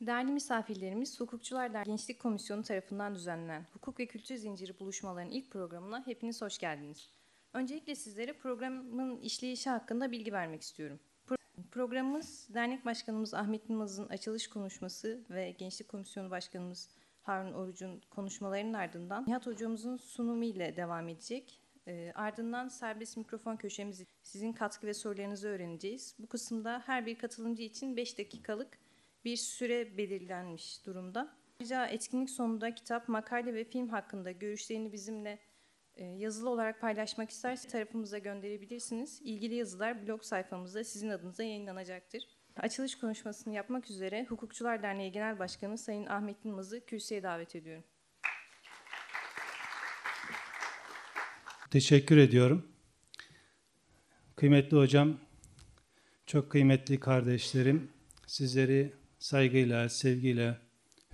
Değerli misafirlerimiz, Hukukçular Derneği Gençlik Komisyonu tarafından düzenlenen Hukuk ve Kültür Zinciri buluşmalarının ilk programına hepiniz hoş geldiniz. Öncelikle sizlere programın işleyişi hakkında bilgi vermek istiyorum. Pro- Programımız dernek başkanımız Ahmet Yılmaz'ın açılış konuşması ve Gençlik Komisyonu Başkanımız Harun Oruç'un konuşmalarının ardından Nihat Hocamızın sunumu ile devam edecek. Ee, ardından serbest mikrofon köşemizi sizin katkı ve sorularınızı öğreneceğiz. Bu kısımda her bir katılımcı için 5 dakikalık bir süre belirlenmiş durumda. Ayrıca etkinlik sonunda kitap, makale ve film hakkında görüşlerini bizimle e, yazılı olarak paylaşmak isterse tarafımıza gönderebilirsiniz. İlgili yazılar blog sayfamızda sizin adınıza yayınlanacaktır. Açılış konuşmasını yapmak üzere Hukukçular Derneği Genel Başkanı Sayın Ahmet Yılmaz'ı kürsüye davet ediyorum. Teşekkür ediyorum. Kıymetli hocam, çok kıymetli kardeşlerim, sizleri saygıyla, sevgiyle,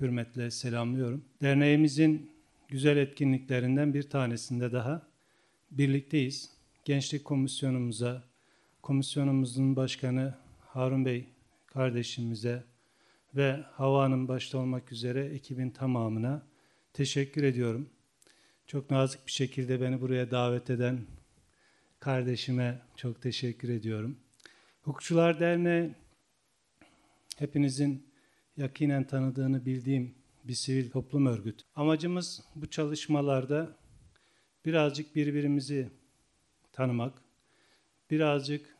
hürmetle selamlıyorum. Derneğimizin güzel etkinliklerinden bir tanesinde daha birlikteyiz. Gençlik komisyonumuza, komisyonumuzun başkanı Harun Bey kardeşimize ve Hava Hanım başta olmak üzere ekibin tamamına teşekkür ediyorum. Çok nazik bir şekilde beni buraya davet eden kardeşime çok teşekkür ediyorum. Hukukçular Derneği hepinizin yakinen tanıdığını bildiğim bir sivil toplum örgütü. Amacımız bu çalışmalarda birazcık birbirimizi tanımak, birazcık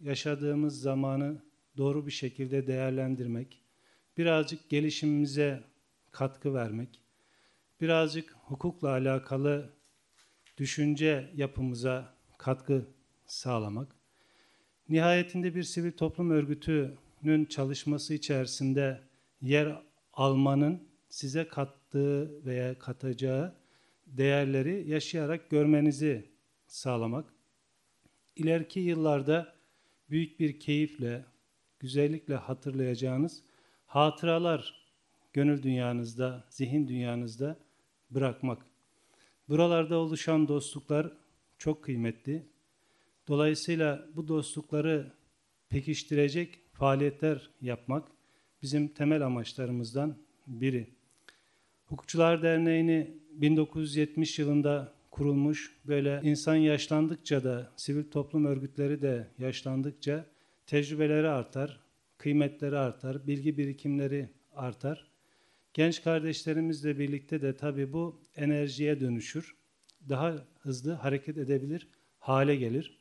yaşadığımız zamanı doğru bir şekilde değerlendirmek, birazcık gelişimimize katkı vermek, birazcık hukukla alakalı düşünce yapımıza katkı sağlamak. Nihayetinde bir sivil toplum örgütünün çalışması içerisinde yer almanın size kattığı veya katacağı değerleri yaşayarak görmenizi sağlamak. İleriki yıllarda büyük bir keyifle, güzellikle hatırlayacağınız hatıralar gönül dünyanızda, zihin dünyanızda bırakmak. Buralarda oluşan dostluklar çok kıymetli. Dolayısıyla bu dostlukları pekiştirecek faaliyetler yapmak bizim temel amaçlarımızdan biri. Hukukçular Derneği'ni 1970 yılında kurulmuş, böyle insan yaşlandıkça da, sivil toplum örgütleri de yaşlandıkça tecrübeleri artar, kıymetleri artar, bilgi birikimleri artar. Genç kardeşlerimizle birlikte de tabii bu enerjiye dönüşür. Daha hızlı hareket edebilir hale gelir.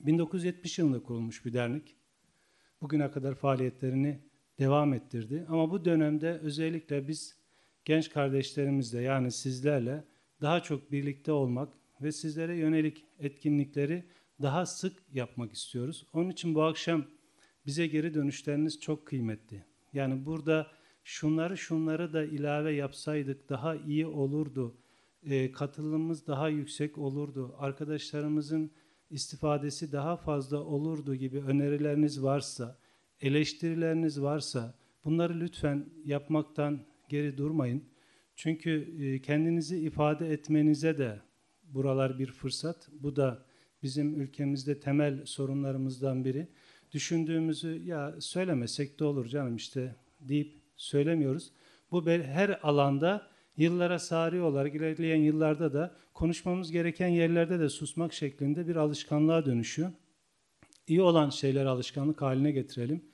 1970 yılında kurulmuş bir dernek. Bugüne kadar faaliyetlerini devam ettirdi. Ama bu dönemde özellikle biz genç kardeşlerimizle yani sizlerle daha çok birlikte olmak ve sizlere yönelik etkinlikleri daha sık yapmak istiyoruz. Onun için bu akşam bize geri dönüşleriniz çok kıymetli. Yani burada şunları şunları da ilave yapsaydık daha iyi olurdu. E, katılımımız daha yüksek olurdu. Arkadaşlarımızın istifadesi daha fazla olurdu gibi önerileriniz varsa, eleştirileriniz varsa bunları lütfen yapmaktan geri durmayın. Çünkü e, kendinizi ifade etmenize de buralar bir fırsat. Bu da bizim ülkemizde temel sorunlarımızdan biri. Düşündüğümüzü ya söylemesek de olur canım işte deyip söylemiyoruz. Bu her alanda yıllara sari olarak ilerleyen yıllarda da konuşmamız gereken yerlerde de susmak şeklinde bir alışkanlığa dönüşüyor. İyi olan şeyler alışkanlık haline getirelim.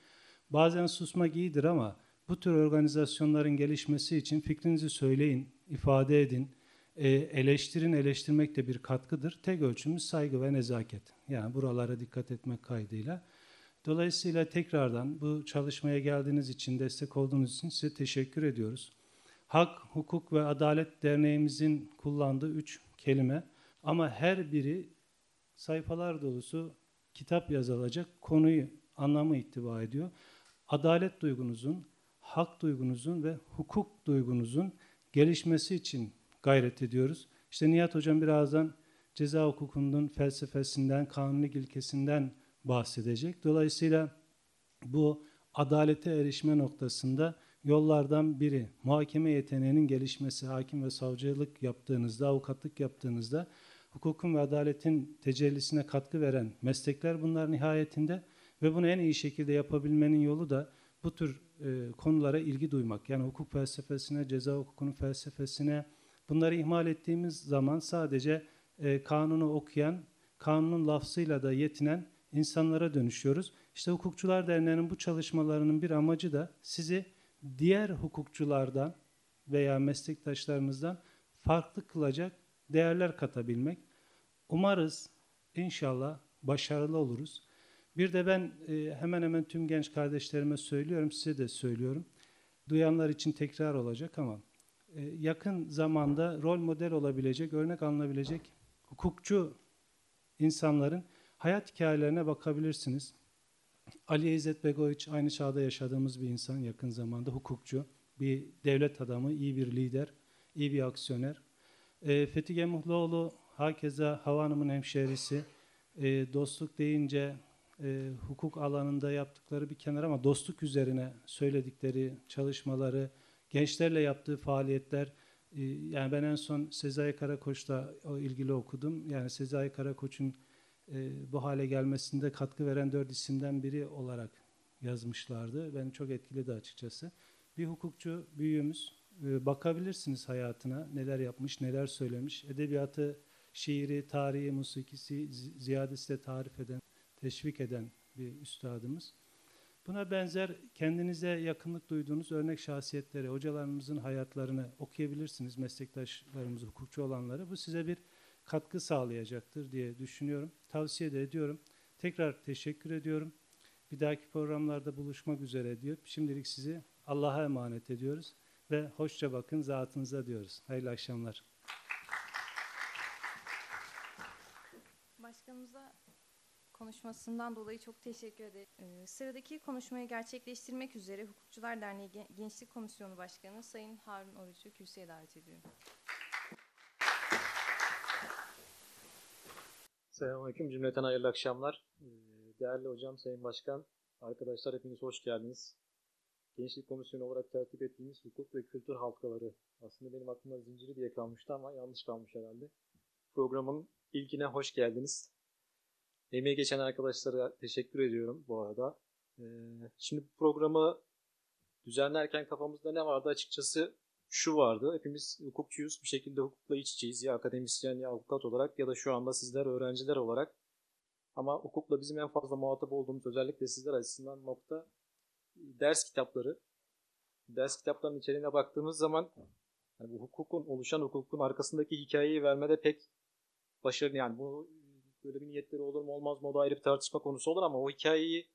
Bazen susmak iyidir ama bu tür organizasyonların gelişmesi için fikrinizi söyleyin, ifade edin, e, eleştirin, eleştirmek de bir katkıdır. Tek ölçümüz saygı ve nezaket. Yani buralara dikkat etmek kaydıyla. Dolayısıyla tekrardan bu çalışmaya geldiğiniz için, destek olduğunuz için size teşekkür ediyoruz. Hak, Hukuk ve Adalet Derneğimizin kullandığı üç kelime ama her biri sayfalar dolusu kitap yazılacak konuyu, anlamı ittiba ediyor. Adalet duygunuzun, hak duygunuzun ve hukuk duygunuzun gelişmesi için gayret ediyoruz. İşte Nihat Hocam birazdan ceza hukukunun felsefesinden, kanunluk ilkesinden bahsedecek. Dolayısıyla bu adalete erişme noktasında yollardan biri. Muhakeme yeteneğinin gelişmesi, hakim ve savcılık yaptığınızda, avukatlık yaptığınızda hukukun ve adaletin tecellisine katkı veren meslekler bunlar nihayetinde ve bunu en iyi şekilde yapabilmenin yolu da bu tür e, konulara ilgi duymak. Yani hukuk felsefesine, ceza hukukunun felsefesine bunları ihmal ettiğimiz zaman sadece e, kanunu okuyan, kanunun lafzıyla da yetinen insanlara dönüşüyoruz. İşte Hukukçular Derneği'nin bu çalışmalarının bir amacı da sizi diğer hukukçulardan veya meslektaşlarınızdan farklı kılacak değerler katabilmek. Umarız inşallah başarılı oluruz. Bir de ben e, hemen hemen tüm genç kardeşlerime söylüyorum, size de söylüyorum. Duyanlar için tekrar olacak ama yakın zamanda rol model olabilecek, örnek alınabilecek hukukçu insanların hayat hikayelerine bakabilirsiniz. Ali İzzet Begoviç aynı çağda yaşadığımız bir insan yakın zamanda hukukçu, bir devlet adamı, iyi bir lider, iyi bir aksiyoner. E, Fethi Gemuhluoğlu hakeza Hava Hanım'ın hemşehrisi. E, dostluk deyince e, hukuk alanında yaptıkları bir kenar ama dostluk üzerine söyledikleri çalışmaları, gençlerle yaptığı faaliyetler, e, yani ben en son Sezai Karakoç'la ilgili okudum. Yani Sezai Karakoç'un e, bu hale gelmesinde katkı veren dört isimden biri olarak yazmışlardı. Beni çok etkiledi açıkçası. Bir hukukçu büyüğümüz, e, bakabilirsiniz hayatına, neler yapmış, neler söylemiş. Edebiyatı, şiiri, tarihi, musikisi ziyadesiyle tarif eden, teşvik eden bir üstadımız. Buna benzer kendinize yakınlık duyduğunuz örnek şahsiyetleri, hocalarımızın hayatlarını okuyabilirsiniz, meslektaşlarımız, hukukçu olanları. Bu size bir katkı sağlayacaktır diye düşünüyorum. Tavsiye de ediyorum. Tekrar teşekkür ediyorum. Bir dahaki programlarda buluşmak üzere diyor. Şimdilik sizi Allah'a emanet ediyoruz ve hoşça bakın zatınıza diyoruz. Hayırlı akşamlar. Başkanımıza konuşmasından dolayı çok teşekkür ederim. Ee, sıradaki konuşmayı gerçekleştirmek üzere Hukukçular Derneği Gençlik Komisyonu Başkanı Sayın Harun Oruç'u kürsüye davet ediyorum. Selamünaleyküm. Cümleten hayırlı akşamlar. Ee, değerli hocam, sayın başkan, arkadaşlar hepiniz hoş geldiniz. Gençlik Komisyonu olarak tertip ettiğimiz hukuk ve kültür halkaları. Aslında benim aklımda zinciri diye kalmıştı ama yanlış kalmış herhalde. Programın ilkine hoş geldiniz. Emeği geçen arkadaşlara teşekkür ediyorum bu arada. Ee, şimdi bu programı düzenlerken kafamızda ne vardı açıkçası şu vardı. Hepimiz hukukçuyuz. Bir şekilde hukukla iç içeyiz. Ya akademisyen ya avukat olarak ya da şu anda sizler öğrenciler olarak. Ama hukukla bizim en fazla muhatap olduğumuz özellikle sizler açısından nokta ders kitapları. Ders kitaplarının içeriğine baktığımız zaman yani bu hukukun, oluşan hukukun arkasındaki hikayeyi vermede pek başarılı. Yani bu böyle bir niyetleri olur mu olmaz mı o da ayrı bir tartışma konusu olur ama o hikayeyi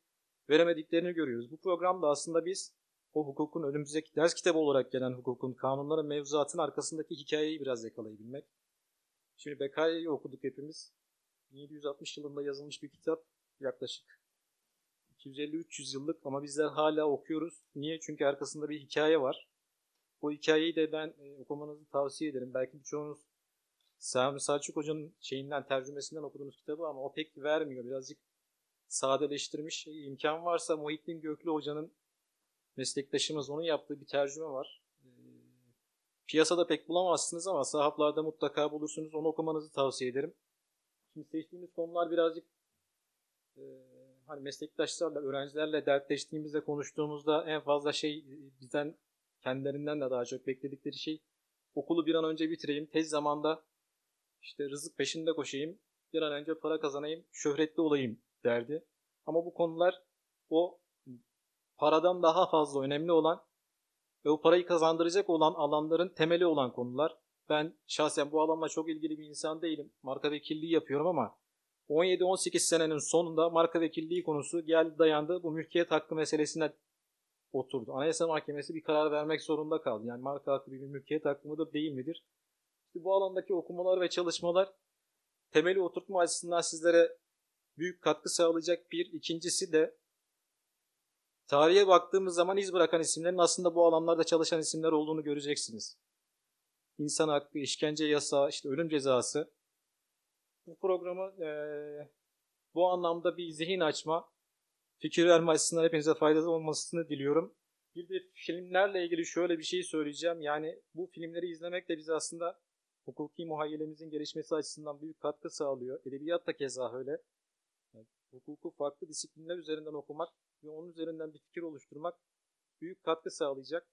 veremediklerini görüyoruz. Bu programda aslında biz o hukukun önümüzdeki ders kitabı olarak gelen hukukun, kanunların, mevzuatın arkasındaki hikayeyi biraz yakalayabilmek. Şimdi Bekai'yi okuduk hepimiz. 1760 yılında yazılmış bir kitap yaklaşık 250-300 yıllık ama bizler hala okuyoruz. Niye? Çünkü arkasında bir hikaye var. Bu hikayeyi de ben e, okumanızı tavsiye ederim. Belki birçoğunuz Sami Selçuk Hoca'nın şeyinden, tercümesinden okuduğunuz kitabı ama o pek vermiyor. Birazcık sadeleştirmiş. E, imkan varsa Muhittin Göklü Hoca'nın meslektaşımız onun yaptığı bir tercüme var. E, piyasada pek bulamazsınız ama sahaflarda mutlaka bulursunuz. Onu okumanızı tavsiye ederim. Şimdi seçtiğimiz konular birazcık e, hani meslektaşlarla, öğrencilerle dertleştiğimizde, konuştuğumuzda en fazla şey bizden kendilerinden de daha çok bekledikleri şey okulu bir an önce bitireyim, tez zamanda işte rızık peşinde koşayım, bir an önce para kazanayım, şöhretli olayım derdi. Ama bu konular o paradan daha fazla önemli olan ve o parayı kazandıracak olan alanların temeli olan konular. Ben şahsen bu alanla çok ilgili bir insan değilim. Marka vekilliği yapıyorum ama 17-18 senenin sonunda marka vekilliği konusu geldi dayandı bu mülkiyet hakkı meselesine oturdu. Anayasa Mahkemesi bir karar vermek zorunda kaldı. Yani marka hakkı bir mülkiyet hakkı mıdır değil midir? İşte bu alandaki okumalar ve çalışmalar temeli oturtma açısından sizlere büyük katkı sağlayacak bir. ikincisi de tarihe baktığımız zaman iz bırakan isimlerin aslında bu alanlarda çalışan isimler olduğunu göreceksiniz. İnsan hakkı, işkence yasağı, işte ölüm cezası. Bu programı e, bu anlamda bir zihin açma, fikir verme açısından hepinize faydalı olmasını diliyorum. Bir de filmlerle ilgili şöyle bir şey söyleyeceğim. Yani bu filmleri izlemek de bize aslında hukuki muhayyelemizin gelişmesi açısından büyük katkı sağlıyor. Edebiyat da keza öyle. Yani hukuku farklı disiplinler üzerinden okumak ve onun üzerinden bir fikir oluşturmak büyük katkı sağlayacak.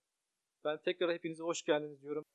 Ben tekrar hepinize hoş geldiniz diyorum.